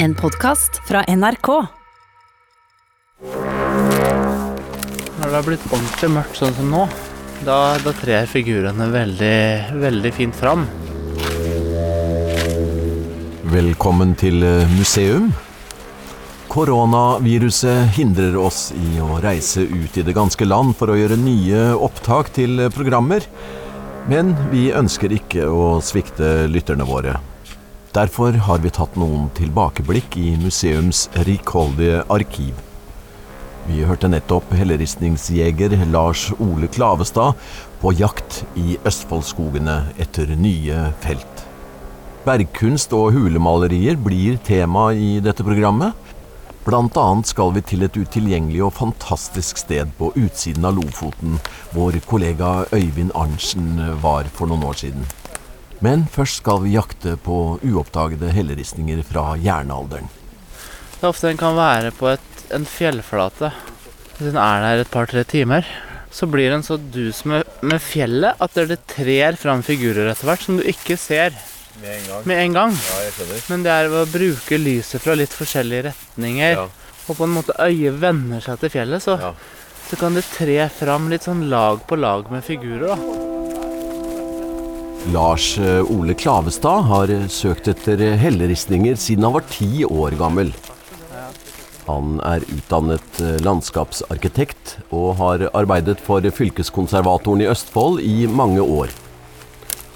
En podkast fra NRK. Når det har blitt ordentlig mørkt sånn som nå, da, da trer figurene veldig, veldig fint fram. Velkommen til eh, museum. Koronaviruset hindrer oss i å reise ut i det ganske land for å gjøre nye opptak til eh, programmer. Men vi ønsker ikke å svikte lytterne våre. Derfor har vi tatt noen tilbakeblikk i museums rikholdige arkiv. Vi hørte nettopp helleristningsjeger Lars Ole Klavestad på jakt i Østfoldskogene etter nye felt. Bergkunst og hulemalerier blir tema i dette programmet. Blant annet skal vi til et utilgjengelig og fantastisk sted på utsiden av Lofoten, hvor kollega Øyvind Arntzen var for noen år siden. Men først skal vi jakte på uoppdagede helleristninger fra jernalderen. Det er ofte en kan være på et, en fjellflate. Hvis en er der et par-tre timer, så blir en så dus med, med fjellet at det trer fram figurer etter hvert som du ikke ser Med en gang. med en gang. Ja. Men det er ved å bruke lyset fra litt forskjellige retninger, Ja. og på en måte øyet venner seg til fjellet, så, Ja. så kan det tre fram litt sånn lag på lag med figurer. da. Lars eh, Ole Klavestad har eh, søkt etter helleristninger siden han var ti år gammel. Han er utdannet eh, landskapsarkitekt og har arbeidet for fylkeskonservatoren i Østfold i mange år.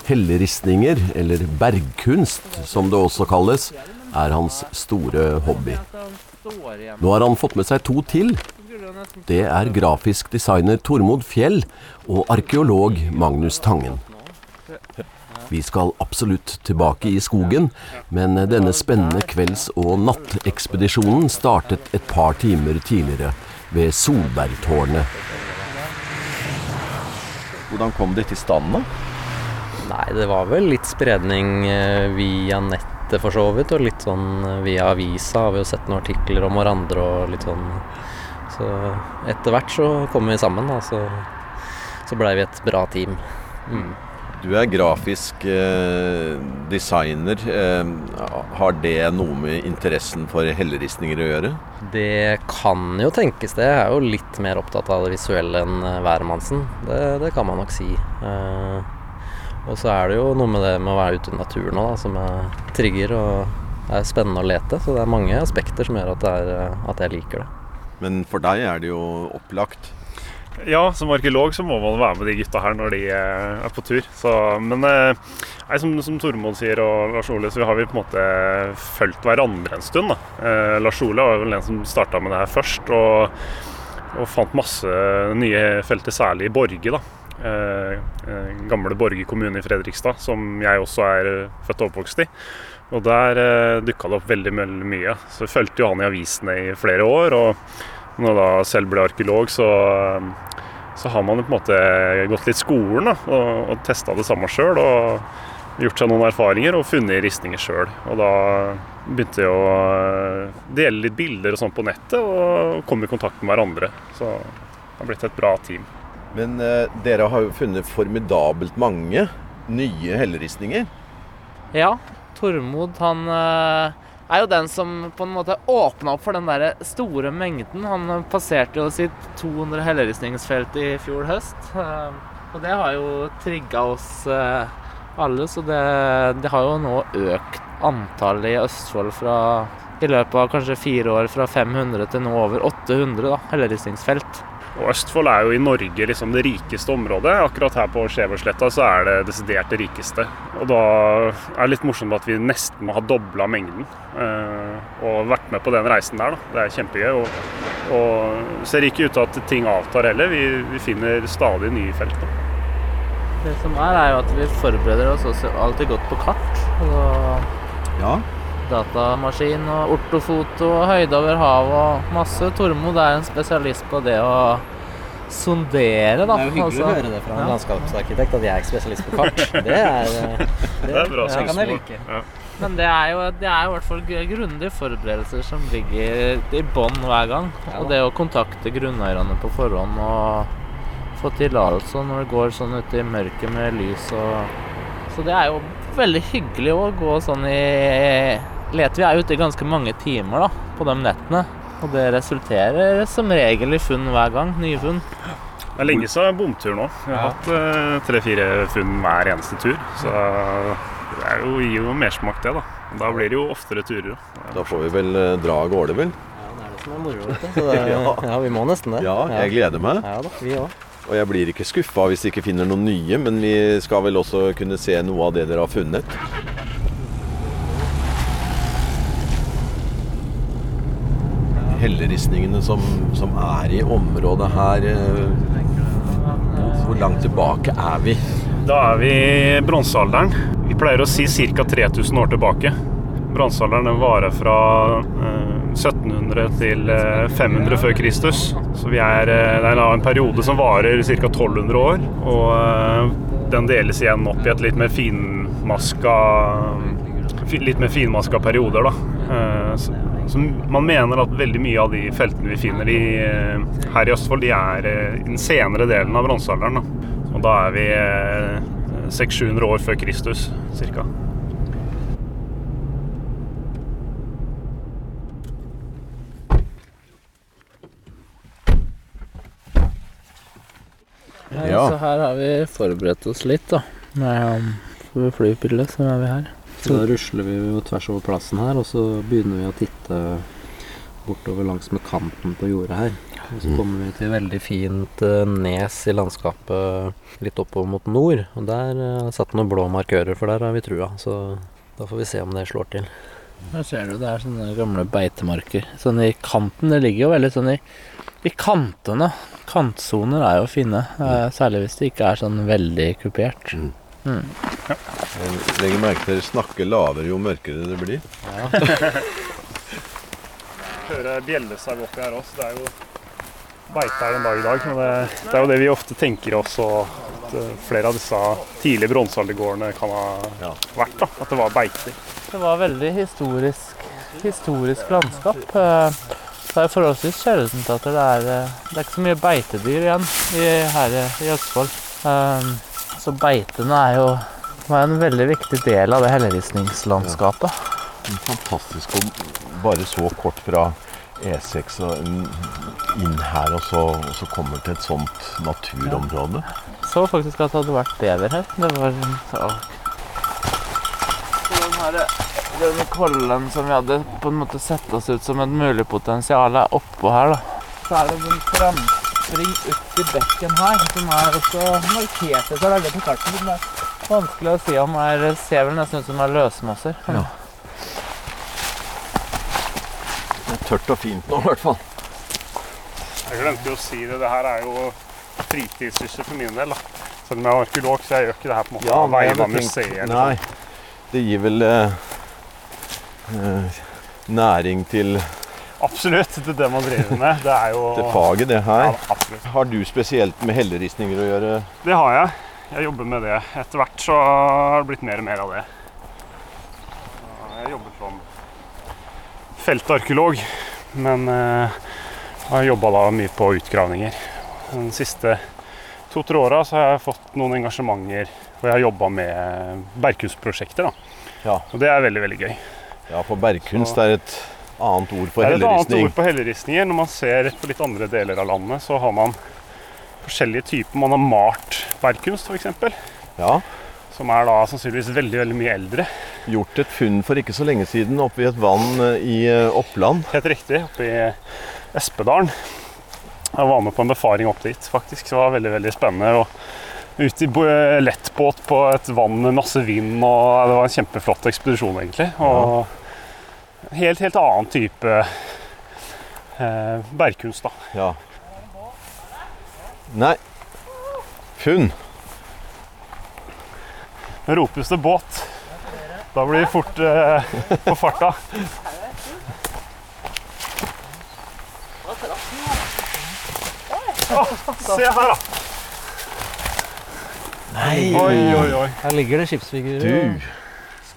Helleristninger, eller bergkunst som det også kalles, er hans store hobby. Nå har han fått med seg to til. Det er grafisk designer Tormod Fjell og arkeolog Magnus Tangen. Vi skal absolutt tilbake i skogen, men denne spennende kvelds- og nattekspedisjonen startet et par timer tidligere ved Solbergtårnet. Hvordan kom det til stand, da? Nei, det var vel litt spredning eh, via nettet for så vidt, og litt sånn eh, via avisa har vi jo sett noen artikler om hverandre og litt sånn. Så etter hvert så kom vi sammen, da, så, så blei vi et bra team. Mm. Du er grafisk eh, designer. Eh, har det noe med interessen for helleristninger å gjøre? Det kan jo tenkes det. Jeg er jo litt mer opptatt av det visuelle enn eh, hvermannsen. Det, det kan man nok si. Eh, og så er det jo noe med det med å være ute i naturen òg, som jeg trigger og er spennende å lete. Så det er mange aspekter som gjør at, det er, at jeg liker det. Men for deg er det jo opplagt. Ja, som arkeolog så må man være med de gutta her når de eh, er på tur. Så, men eh, nei, som, som Tormod sier og Lars Ole, så har vi på en måte fulgt hverandre en stund. Eh, Lars Ole var vel den som starta med det her først, og, og fant masse nye felter, særlig i Borge. da. Eh, eh, gamle Borge kommune i Fredrikstad, som jeg også er født og oppvokst i. Og der eh, dukka det opp veldig mye. Så jeg fulgte jo han i avisene i flere år. og når jeg da selv ble arkeolog, så, så har man jo på en måte gått litt skolen da, og, og testa det samme sjøl. Og gjort seg noen erfaringer og funnet ristninger sjøl. Og da begynte jeg å eh, dele litt bilder og sånn på nettet og komme i kontakt med hverandre. Så det har blitt et bra team. Men eh, dere har jo funnet formidabelt mange nye helleristninger. Ja, Tormod han eh, er jo den som på en måte åpna opp for den der store mengden. Han passerte jo sitt 200 helleristningsfelt i fjor høst. eh, Og det har jo trigga oss eh, alle, så det, det har jo nå økt antallet i Østfold fra i løpet av kanskje fire år fra 500 til nå over 800 da, helleristningsfelt. Og Østfold er jo i Norge liksom det rikeste området. Akkurat her på Skjebersletta så er det desidert det rikeste. Og da er det litt morsomt at vi nesten må ha dobla mengden. eh, og vært med på den reisen der. da. Det er kjempegøy. Og, og ser ikke ut til at ting avtar heller. Vi, vi finner stadig nye felt. da. Det som er, er jo at vi forbereder oss også alltid godt på kart. Og Ja. Datamaskin og ortofoto og høyde over havet og masse. Tormod er en spesialist på det å sondere, da. Det er jo hyggelig Altså, å høre det fra en ja. landskapsarkitekt at jeg er spesialist på kart. Det er, det, Det er bra det kan jeg like. Ja. Men det er jo, det er jo i hvert fall grundige forberedelser som ligger i bånn hver gang. Ja Og det å kontakte grunneierne på forhånd og få tillatelse når det går sånn ute i mørket med lys og Så det er jo veldig hyggelig å gå sånn i leter vi er ute i ganske mange timer da, på de nettene. Og det resulterer som regel i funn hver gang. Nye funn. Det er lenge siden bomtur nå. Vi har Ja. hatt eh, tre-fire funn hver eneste tur. Så det er jo, gir jo mersmak, det. Da Da blir det jo oftere turer. Da får vi vel eh, dra av gårde, vel? Ja, det er det som er moro, vet du. Så det, Ja. ja, vi må nesten det. Ja, jeg gleder meg. Ja da, vi også. Og jeg blir ikke skuffa hvis vi ikke finner noen nye, men vi skal vel også kunne se noe av det dere har funnet. Helleristningene som, som er i området her eh, Hvor langt tilbake er vi? Da er vi i bronsealderen. Vi pleier å si ca. 3000 år tilbake. Bronsealderen varer fra eh, 1700 til eh, 500 før Kristus. Så er, eh, det er en periode som varer ca. 1200 år. Og eh, den deles igjen opp i et litt mer finmaska Litt mer finmaska perioder, da. Eh, så, man mener at veldig mye av de feltene vi finner i, eh, her i Østfold, de er eh, i den senere delen av bronsealderen. Og da er vi eh, 600-700 år før Kristus, ca. Ja. Så her har vi forberedt oss litt, da. Med flypille, flybildet, så er vi her. Så da rusler vi jo tvers over plassen her, og så begynner vi å titte bortover langs med kanten på jordet her. Og så kommer vi til veldig fint eh, nes i landskapet litt oppover mot nord. Og der eh, det satt noen blå markører, for der har vi trua. Så da får vi se om det slår til. Her ser du det er sånne gamle beitemarker. Sånn i kanten. Det ligger jo veldig sånn i, i kantene. Kantsoner er jo fine. eh, Særlig hvis det ikke er sånn veldig kupert. Mm. Mm. Jeg legger merke til dere snakker lavere jo mørkere det blir. Ja. Hører bjellesau oppi her også. Det er jo beite her en dag i dag. Men det, det er jo det vi ofte tenker også at eh, flere av disse tidlige bronsealdergårdene kan ha Ja. vært. da, At det var beiter. Det var veldig historisk, historisk landskap. eh, Det er forholdsvis sjeldent at det er eh, Det er ikke så mye beitedyr igjen i, her i- i Østfold. Um, Så beitene er jo er en veldig viktig del av det helleristningslandskapet. Fantastisk å bare så kort fra E6 og inn her, og så, og så kommer til et sånt naturområde. Så faktisk at det hadde vært bever her. Det var så. Så den her den kollen som vi hadde på en måte sett oss ut som et mulig potensial, er oppå her, da. Så er det en framspring ut i bekken her, som er også markert så veldig på karten. som Det er vanskelig å si om er Ser vel nesten ut som er løsmasser. Ja. Det er tørt og fint nå, i hvert fall. Jeg glemte jo å si det. Det her er jo fritidssyssel for min del. da. Selv om jeg er arkeolog, så jeg gjør ikke det her på en måte Ja, av vegne av museet. eller Nei, det gir vel eh, eh, næring til. Absolutt. Det er det man driver med. Det er jo til faget, det her. Ja, Har du spesielt med helleristninger å gjøre? Det har jeg. Jeg jobber med det. Etter hvert så har det blitt mer og mer av det. Jeg jobber som feltarkeolog, men eh, har jobba da mye på utgravninger. De siste to-tre åra så har jeg fått noen engasjementer hvor jeg har jobba med bergkunstprosjekter. da. Ja. Og det er veldig, veldig gøy. Ja, for bergkunst er et annet ord for Det er et annet ord på helleristninger. Når man ser på litt andre deler av landet, så har man forskjellige typer. Man har malt bergkunst, f.eks. Ja, Som er da sannsynligvis veldig veldig mye eldre. gjort et funn for ikke så lenge siden oppe i et vann eh, i eh, Oppland. Helt riktig. Oppe i Espedalen. Jeg var med på en befaring opp dit, faktisk. Det var veldig veldig spennende. Og ute i lettbåt på et vann med masse vind. og Det var en kjempeflott ekspedisjon, egentlig. Og helt, helt annen type eh, bergkunst, da. Ja. Nei. Funn. Nå ropes det båt, da blir vi fort eh, på farta. Oh, se her, da! Nei, Oi, oi, oi. Her ligger det skipsfigurer du.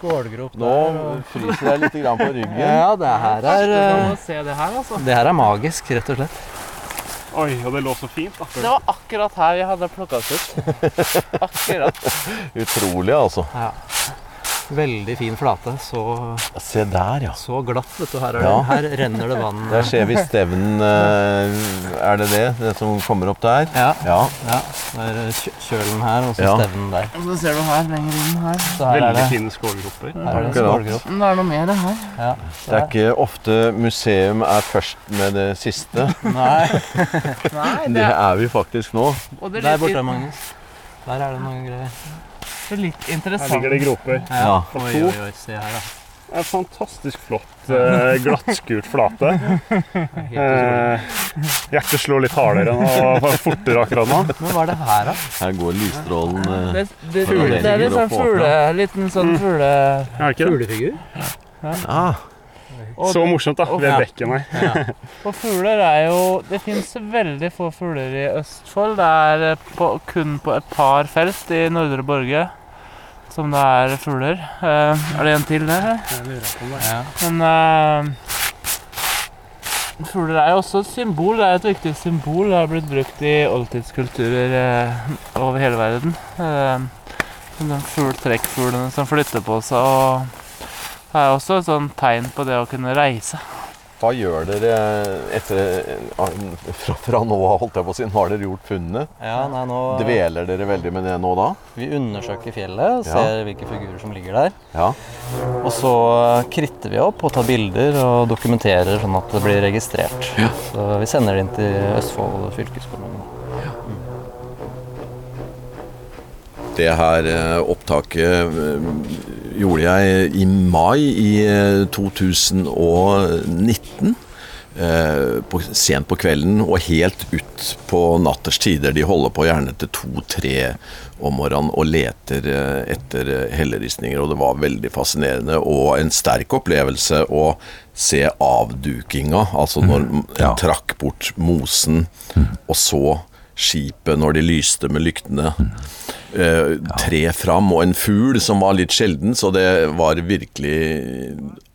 Skålgrop Nå fryser jeg litt på ryggen. Ja, det her er eh, det her, altså. Det her er magisk, rett og slett. Oi, og det lå så fint, Akkurat. Det var akkurat her vi hadde plukka oss ut. Akkurat. Utrolig, altså. Ja. Veldig fin flate. Så, Se der, ja. så glatt, vet du. Her, er Ja. det, her renner det vann. Der ser vi stevnen. eh, Er det det? Det som kommer opp der? Ja. Ja. ja. Det er kjølen her, og så Ja. stevnen der. Og så ser du her, lenger inn her. Så her er Veldig det, fine skålgroper. her er det skålgrop. Men Det er noe mer her. Ja. Det er ikke ofte museum er først med det siste. Nei, Nei, Det er vi faktisk nå. og det er der borte, Magnus. Der er det noen greier. Det er litt Her ligger det groper. Ja. Oi, oi, oi. Se her, da. Det er en fantastisk flott eh, glattskuret flate. Eh, hjertet slår litt hardere og fortere akkurat nå. Men hva er det her, da? Her går lysstrålen eh, Det, det, det er litt sånn fugle, liten sånn fugle... Er det? Fuglefigur? ah, Og, Så morsomt, da. Ved ja. bekken her. Ja. og fugler er jo Det fins veldig få fugler i Østfold. Det er eh, på, kun på et par felt i Nordre Borge som det er fugler. Eh, er det en til der? Jeg lurer på det Ja. Men uh, fugler er jo også et symbol. Det er et viktig symbol. Det har blitt brukt i oldtidskulturer uh, over hele verden. Uh, som fugl, trekkfuglene som flytter på seg. Og det er også et sånn tegn på det å kunne reise. hva gjør dere etter eh, fra, fra nå av, holdt jeg på å si? Nå har dere gjort funnene. ja, nei, nå Dveler dere veldig med det nå da? Vi undersøker fjellet og Ja. ser hvilke figurer som ligger der. Ja. Og så kritter vi opp og tar bilder og dokumenterer sånn at det blir registrert. Så vi sender det inn til Østfold fylkeskommune. Det her eh, opptaket eh, gjorde jeg i mai i eh, 2019. eh, På, sent på kvelden og helt ut på natters tider. De holder på gjerne til to-tre om morgenen og leter eh, etter eh, helleristninger. Og det var veldig fascinerende og en sterk opplevelse å se avdukinga. Altså når mm, Ja. trakk bort mosen, og så skipet når de lyste med lyktene. Eh, tre fram, og en fugl som var litt sjelden, så det var virkelig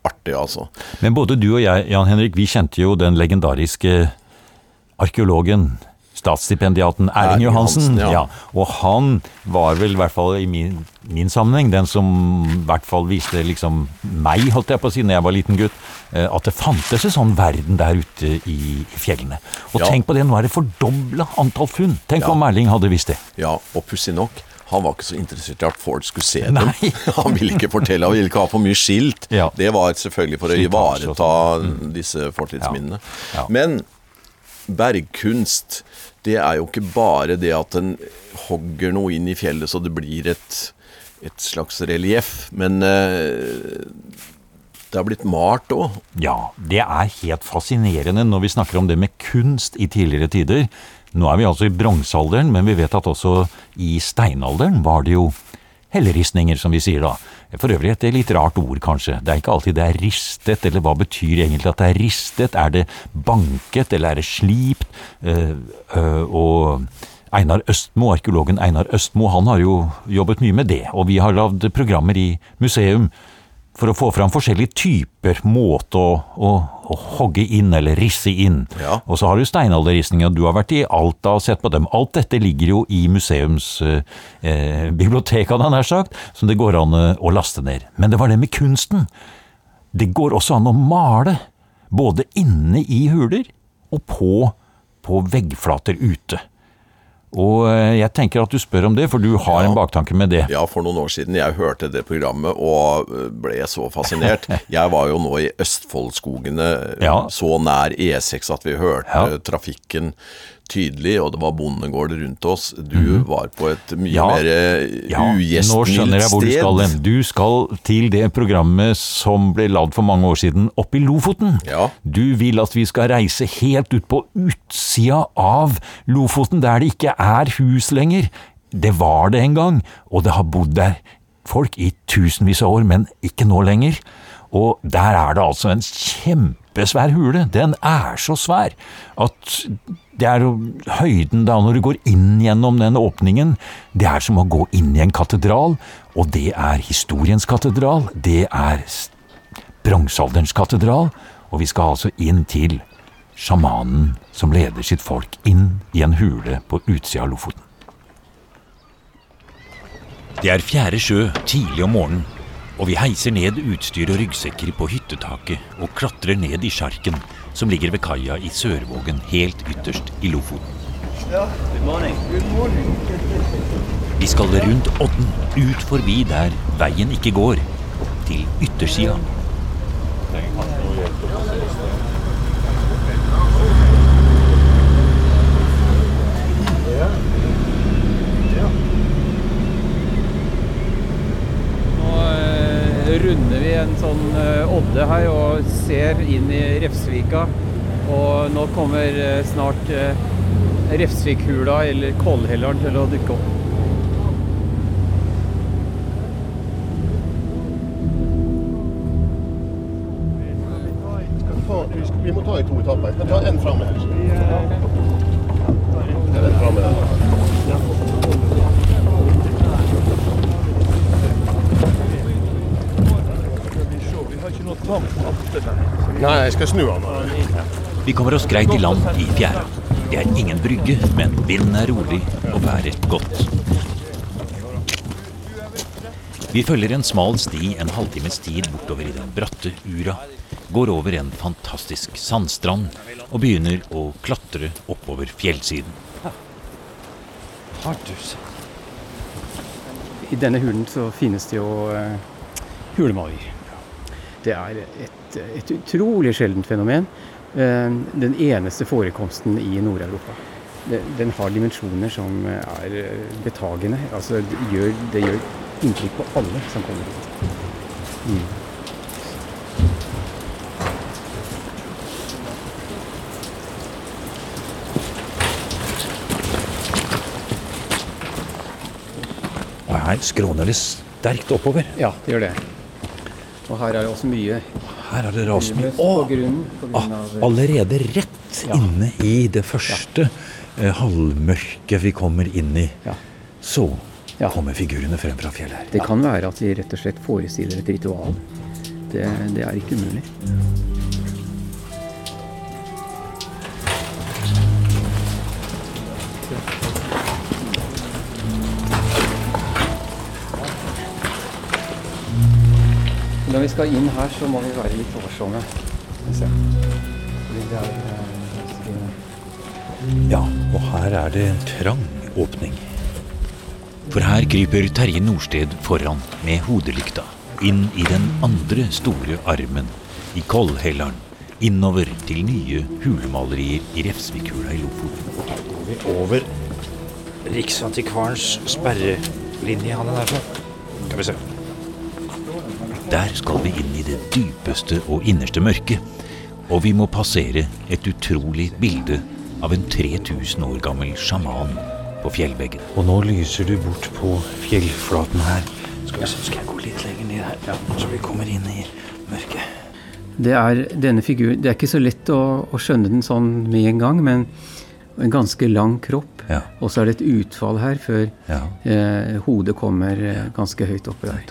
artig, altså. Men både du og jeg, Jan Henrik, vi kjente jo den legendariske arkeologen, statsstipendiaten Erling Johansen. Ja. ja. Og han var vel, i hvert fall i min, min sammenheng, den som i hvert fall viste liksom meg, holdt jeg på å si, når jeg var liten gutt, eh, at det fantes en sånn verden der ute i fjellene. Og Ja. tenk på det, nå er det fordobla antall funn. Tenk Ja. om Erling hadde visst det. Ja, og pussig nok, han var ikke så interessert i at folk skulle se dem. Nei. Han ville ikke fortelle, han ville ikke ha for mye skilt. Ja. Det var selvfølgelig for å Slitasje og ivareta disse fortidsminnene. Ja. Men bergkunst, det er jo ikke bare det at en hogger noe inn i fjellet så det blir et, et slags relieff, men eh, det har blitt malt òg. Ja, det er helt fascinerende når vi snakker om det med kunst i tidligere tider. Nå er vi altså i bronsealderen, men vi vet at også i steinalderen var det jo helleristninger, som vi sier da. For øvrig et litt rart ord, kanskje. Det er ikke alltid det er ristet, eller hva betyr egentlig at det er ristet? Er det banket, eller er det slipt? Uh, uh, og Einar Østmo, arkeologen Einar Østmo, han har jo jobbet mye med det, og vi har lagd programmer i museum for å få fram forskjellige typer måte å, å, å hogge inn eller risse inn. Ja. Og så har du steinalderristninger, og du har vært i Alta og sett på dem. Alt dette ligger jo i museumsbibliotekene, eh, eh, nær sagt, som det går an eh, å laste ned. Men det var det med kunsten. Det går også an å male, både inne i huler og på, på veggflater ute. Og eh, jeg tenker at du spør om det, for du har Ja. en baktanke med det. Ja, for noen år siden jeg hørte det programmet og øh, ble så fascinert. Jeg var jo nå i Østfoldskogene, Ja. så nær E6 at vi hørte Ja. trafikken tydelig, og det var bondegård rundt oss. Du var på et mye. Ja. mer øh, Ja, nå skjønner jeg hvor du skal hen. Du skal til det programmet som ble lagd for mange år siden oppe i Lofoten. Ja. Du vil at vi skal reise helt ut på utsida av Lofoten, der det ikke er hus lenger. Det var det en gang, og det har bodd der folk i tusenvis av år, men ikke nå lenger. Og der er det altså en kjempesvær hule. Den er så svær at det er høyden da når du går inn gjennom den åpningen, det er som å gå inn i en katedral, og det er historiens katedral, det er bronsealderens katedral, og vi skal altså inn til sjamanen som leder sitt folk inn i en hule på utsida av Lofoten. Det er fjerde sjø tidlig om morgenen, Og vi heiser ned utstyr og ryggsekker på hyttetaket og klatrer ned i sjarken som ligger ved kaia i Sørvågen helt ytterst i Lofoten. Vi skal rundt odden, ut forbi der veien ikke går, til yttersida. Runder vi en sånn eh, odde her og ser inn i Refsvika. Og nå kommer eh, snart eh, Refsvikhula eller Kollhelleren til å dukke opp. Vi må ta i to etapper. Jeg skal ta en framme Nei, jeg skal snu han. Vi kommer oss greit i land i fjæra. Det er ingen brygge, men vinden er rolig og været godt. Vi følger en smal sti en halvtimes tid bortover i den bratte Ura, går over en fantastisk sandstrand og begynner å klatre oppover fjellsiden. I denne hulen så finnes det jo eh, hulemaur. Det er et, et utrolig sjeldent fenomen. Eh, den eneste forekomsten i Nord-Europa. Den har dimensjoner som er betagende. Altså, det gjør, det gjør inntrykk på alle som kommer hit. Mm. Og her skråner det sterkt oppover. Ja, det gjør det. Og her er det også mye Her er det rast mye. Ah, av, allerede rett Ja. inne i det første ja. halvmørket vi kommer inn i, Ja. så kommer figurene frem fra fjellet her. det kan være at de rett og slett forestiller et ritual. Det, det er ikke umulig. Når vi skal inn her, så må vi være litt vi er, eh, Ja, og her er det en trang åpning. For her kryper Terje Norsted foran med hodelykta inn i den andre store armen i Kollhelleren. Innover til nye hulemalerier i Refsvikhula i Lofoten. over Riksantikvarens sperrelinje, han er der. Skal vi se. Der skal vi inn i det dypeste og innerste mørket. Og vi må passere et utrolig bilde av en 3000 år gammel sjaman på fjellveggen. Og nå lyser du bort på fjellflaten her. Skal vi se, skal jeg gå litt lenger ned her, ja, så vi kommer inn i mørket. Det er denne figuren Det er ikke så lett å, å skjønne den sånn med en gang, men en ganske lang kropp. Ja. Og så er det et utfall her før Ja. eh, hodet kommer eh, ganske høyt opp der.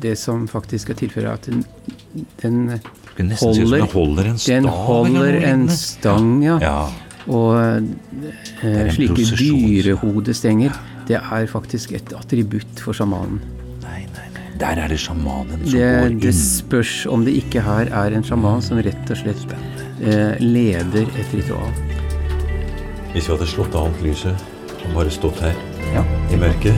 Det som faktisk er tilfellet, er at den, den som den holder en stav den holder en stang, ja. Ja. Og eh, slike dyrehodestenger, det er faktisk et attributt for sjamanen. Nei, nei, nei. Der er det sjamanen som Det, går det spørs om det ikke her er en sjaman som rett og slett eh, leder et ritual. Hvis vi hadde slått av alt lyset og bare stått her Ja. i mørket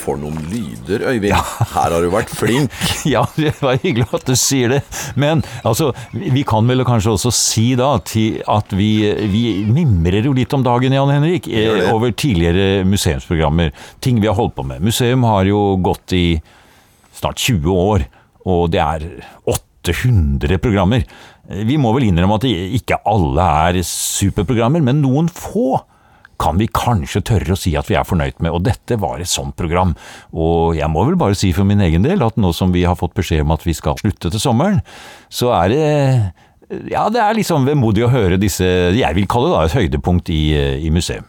For noen lyder, Øyvind. Her har du vært flink. Ja, det var hyggelig at du sier det. Men altså, vi kan vel kanskje også si da at vi, vi mimrer jo litt om dagen, Jan Henrik, eh, over tidligere museumsprogrammer. Ting vi har holdt på med. Museum har jo gått i snart 20 år, og det er 800 programmer. Eh, Vi må vel innrømme at ikke alle er superprogrammer, men noen få kan vi kanskje tørre å si at vi er fornøyd med, og dette var et sånt program. Og jeg må vel bare si for min egen del at nå som vi har fått beskjed om at vi skal slutte til sommeren, så er det ja, det er liksom vemodig å høre disse jeg vil kalle det da et høydepunkt i, i museum.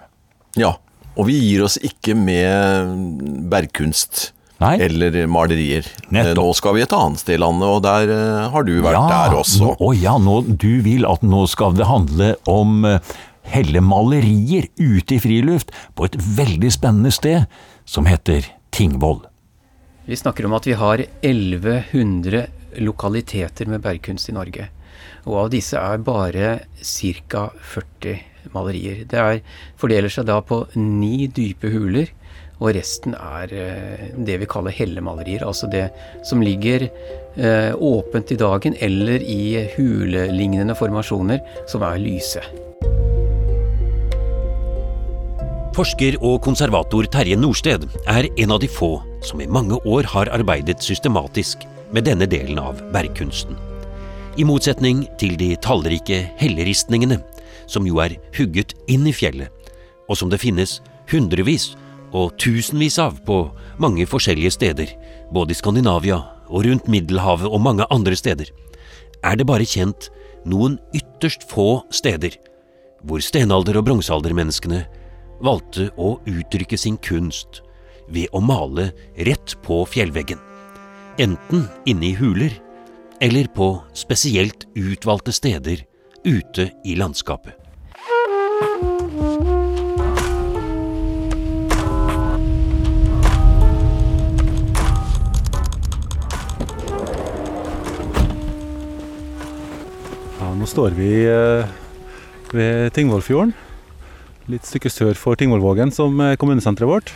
Ja, og vi gir oss ikke med bergkunst. Nei. Eller malerier. Nettopp. Nå skal vi et annet sted i landet, og der eh, har du vært der også. Å ja, nå, du vil at nå skal det handle om eh, helle malerier ute i friluft på et veldig spennende sted som heter Tingvoll. Vi snakker om at vi har 1100 lokaliteter med bergkunst i Norge. Og av disse er bare ca. 40 malerier. Det er, fordeler seg da på ni dype huler, og resten er eh, det vi kaller hellemalerier. Altså det som ligger eh, åpent i dagen eller i hulelignende formasjoner som er lyse. Forsker og konservator Terje Norsted er en av de få som i mange år har arbeidet systematisk med denne delen av bergkunsten. I motsetning til de tallrike helleristningene, som jo er hugget inn i fjellet, og som det finnes hundrevis og tusenvis av på mange forskjellige steder, både i Skandinavia og rundt Middelhavet og mange andre steder, er det bare kjent noen ytterst få steder hvor stenalder- og bronsealdermenneskene valgte å uttrykke sin kunst ved å male rett på fjellveggen, enten inne i huler eller på spesielt utvalgte steder ute i landskapet. Står vi eh, ved Tingvollfjorden. Litt stykke sør for Tingvollvågen, som er kommunesenteret vårt.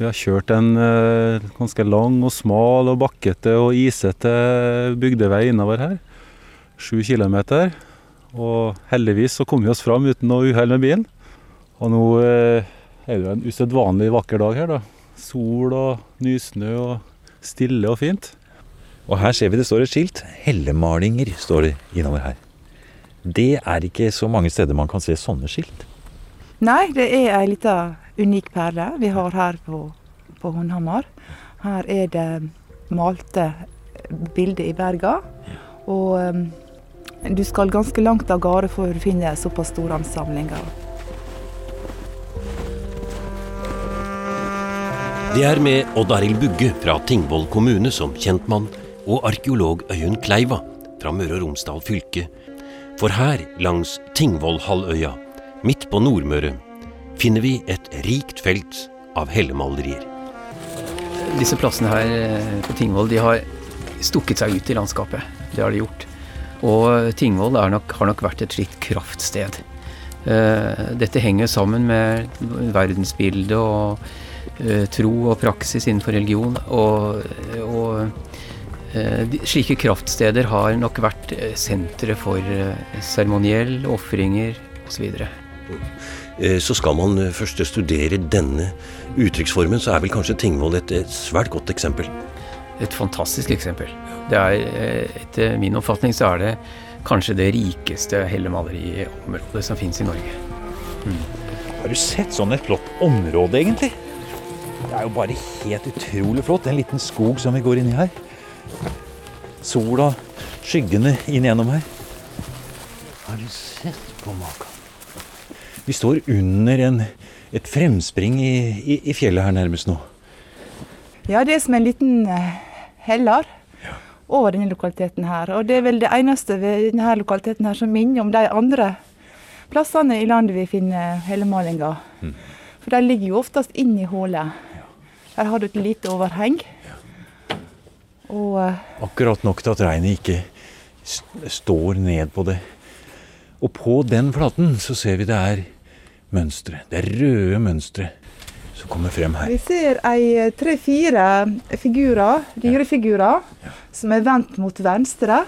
Vi har kjørt en eh, ganske lang og smal og bakkete og isete bygdevei innover her. Sju kilometer. Og heldigvis så kom vi oss fram uten noe uhell med bilen. Og nå eh, er det jo en usedvanlig vakker dag her, da. Sol og nysnø og stille og fint. Og her ser vi det står et skilt. Hellemalinger står det innover her. Det er ikke så mange steder man kan se sånne skilt. Nei, det er ei lita unik perle vi har her på, på Hundhamar. Her er det malte bilder i berga. Og um, du skal ganske langt av gårde for å finne såpass store ansamlinger. Det er med Odd Arild Bugge fra Tingvoll kommune som kjentmann og arkeolog Øyunn Kleiva fra Møre og Romsdal fylke. For her, langs Tingvollhalvøya, midt på Nordmøre, finner vi et rikt felt av hellemalerier. Disse plassene her eh, på Tingvoll de har stukket seg ut i landskapet. Det har de gjort. Og Tingvoll nok, har nok vært et slikt kraftsted. Eh, Dette henger sammen med verdensbildet og eh, tro og praksis innenfor religion. Og, og slike kraftsteder har nok vært eh, sentre for eh, seremoniell, ofringer osv. Så, Så skal man eh, først studere denne uttrykksformen, så er vel kanskje Tingvoll et, et svært godt eksempel. Et fantastisk eksempel. Det er, eh, etter min oppfatning så er det kanskje det rikeste hellemaleriområdet som finnes i Norge. Har du sett sånn et flott område, egentlig? Det er jo bare helt utrolig flott. En liten skog som vi går inn i her. Sola, skyggene inn gjennom her. Har du sett på maken? Vi står under en, et fremspring i, i, i fjellet her nærmest nå. Ja, det er som en liten heller ja. over denne lokaliteten her. Og det er vel det eneste ved denne lokaliteten her som minner om de andre plassene i landet vi finner hellemalinger. Mm. For de ligger jo oftest inni i hullet. Her har du et lite overheng. Og eh, Akkurat nok til at regnet ikke står ned på det. Og på den flaten så ser vi det er mønstre. Det er røde mønstre som kommer frem her. vi ser ei eh, tre-fire figurer, dyrefigurer, som er vendt mot venstre.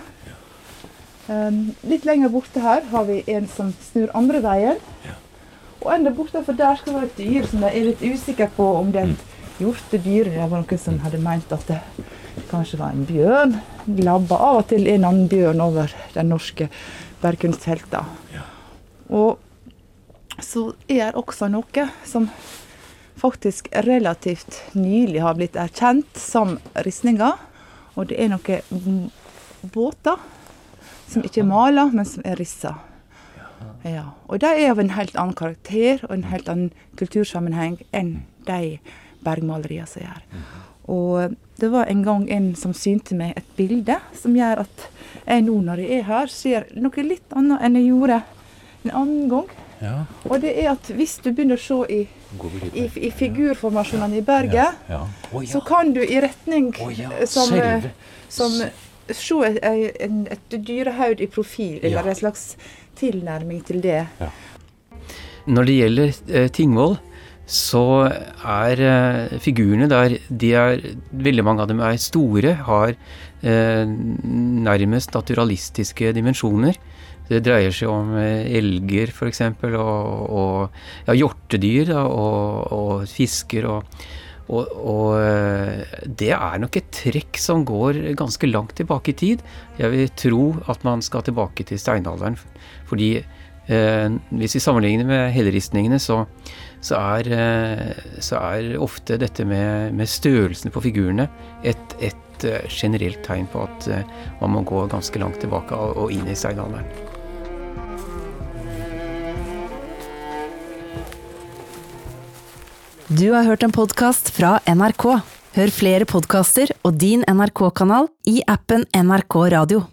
Um, litt lenger borte her har vi en som snur andre veien. Og enda borte, for der skal det være et dyr som jeg er litt usikker på om det er et hjortedyr. Det var noen som hadde meint at det kanskje var en bjørn. Labba av og til en annen bjørn over den norske bergkunstfeltene. Og så er det også noe som faktisk relativt nylig har blitt erkjent som ristninger. Og det er noen båter som ikke er mala, men som er rissa. Ja. Og de er av en helt annen karakter og en helt annen kultursammenheng enn de bergmaleriene som er. Og det var en gang en som synte meg et bilde som gjør at jeg nå når jeg er her, ser noe litt annet enn jeg gjorde en annen gang. Ja. Og det er at hvis du begynner å se i, i, i figurformasjonene i berget, Ja. så kan du i retning som, selve- som se et, et, et dyrehaud i profil, Ja. eller en slags tilnærming til det. Når det gjelder eh, Tingvoll, så er eh, figurene der de er, Veldig mange av dem er store, har eh, nærmest naturalistiske dimensjoner. Det dreier seg om eh, elger f.eks., og, og ja, hjortedyr da, og, og fisker. og og, eh, det er nok et trekk som går ganske langt tilbake i tid. Jeg vil tro at man skal tilbake til steinalderen. Fordi hvis vi sammenligner med helleristningene, så, så, er, eh, så er ofte dette med, med størrelsen på figurene et, et eh, generelt tegn på at eh, man må gå ganske langt tilbake og inn i steinalderen. Du har hørt en podkast fra NRK. Hør flere podkaster og din NRK-kanal i appen NRK Radio.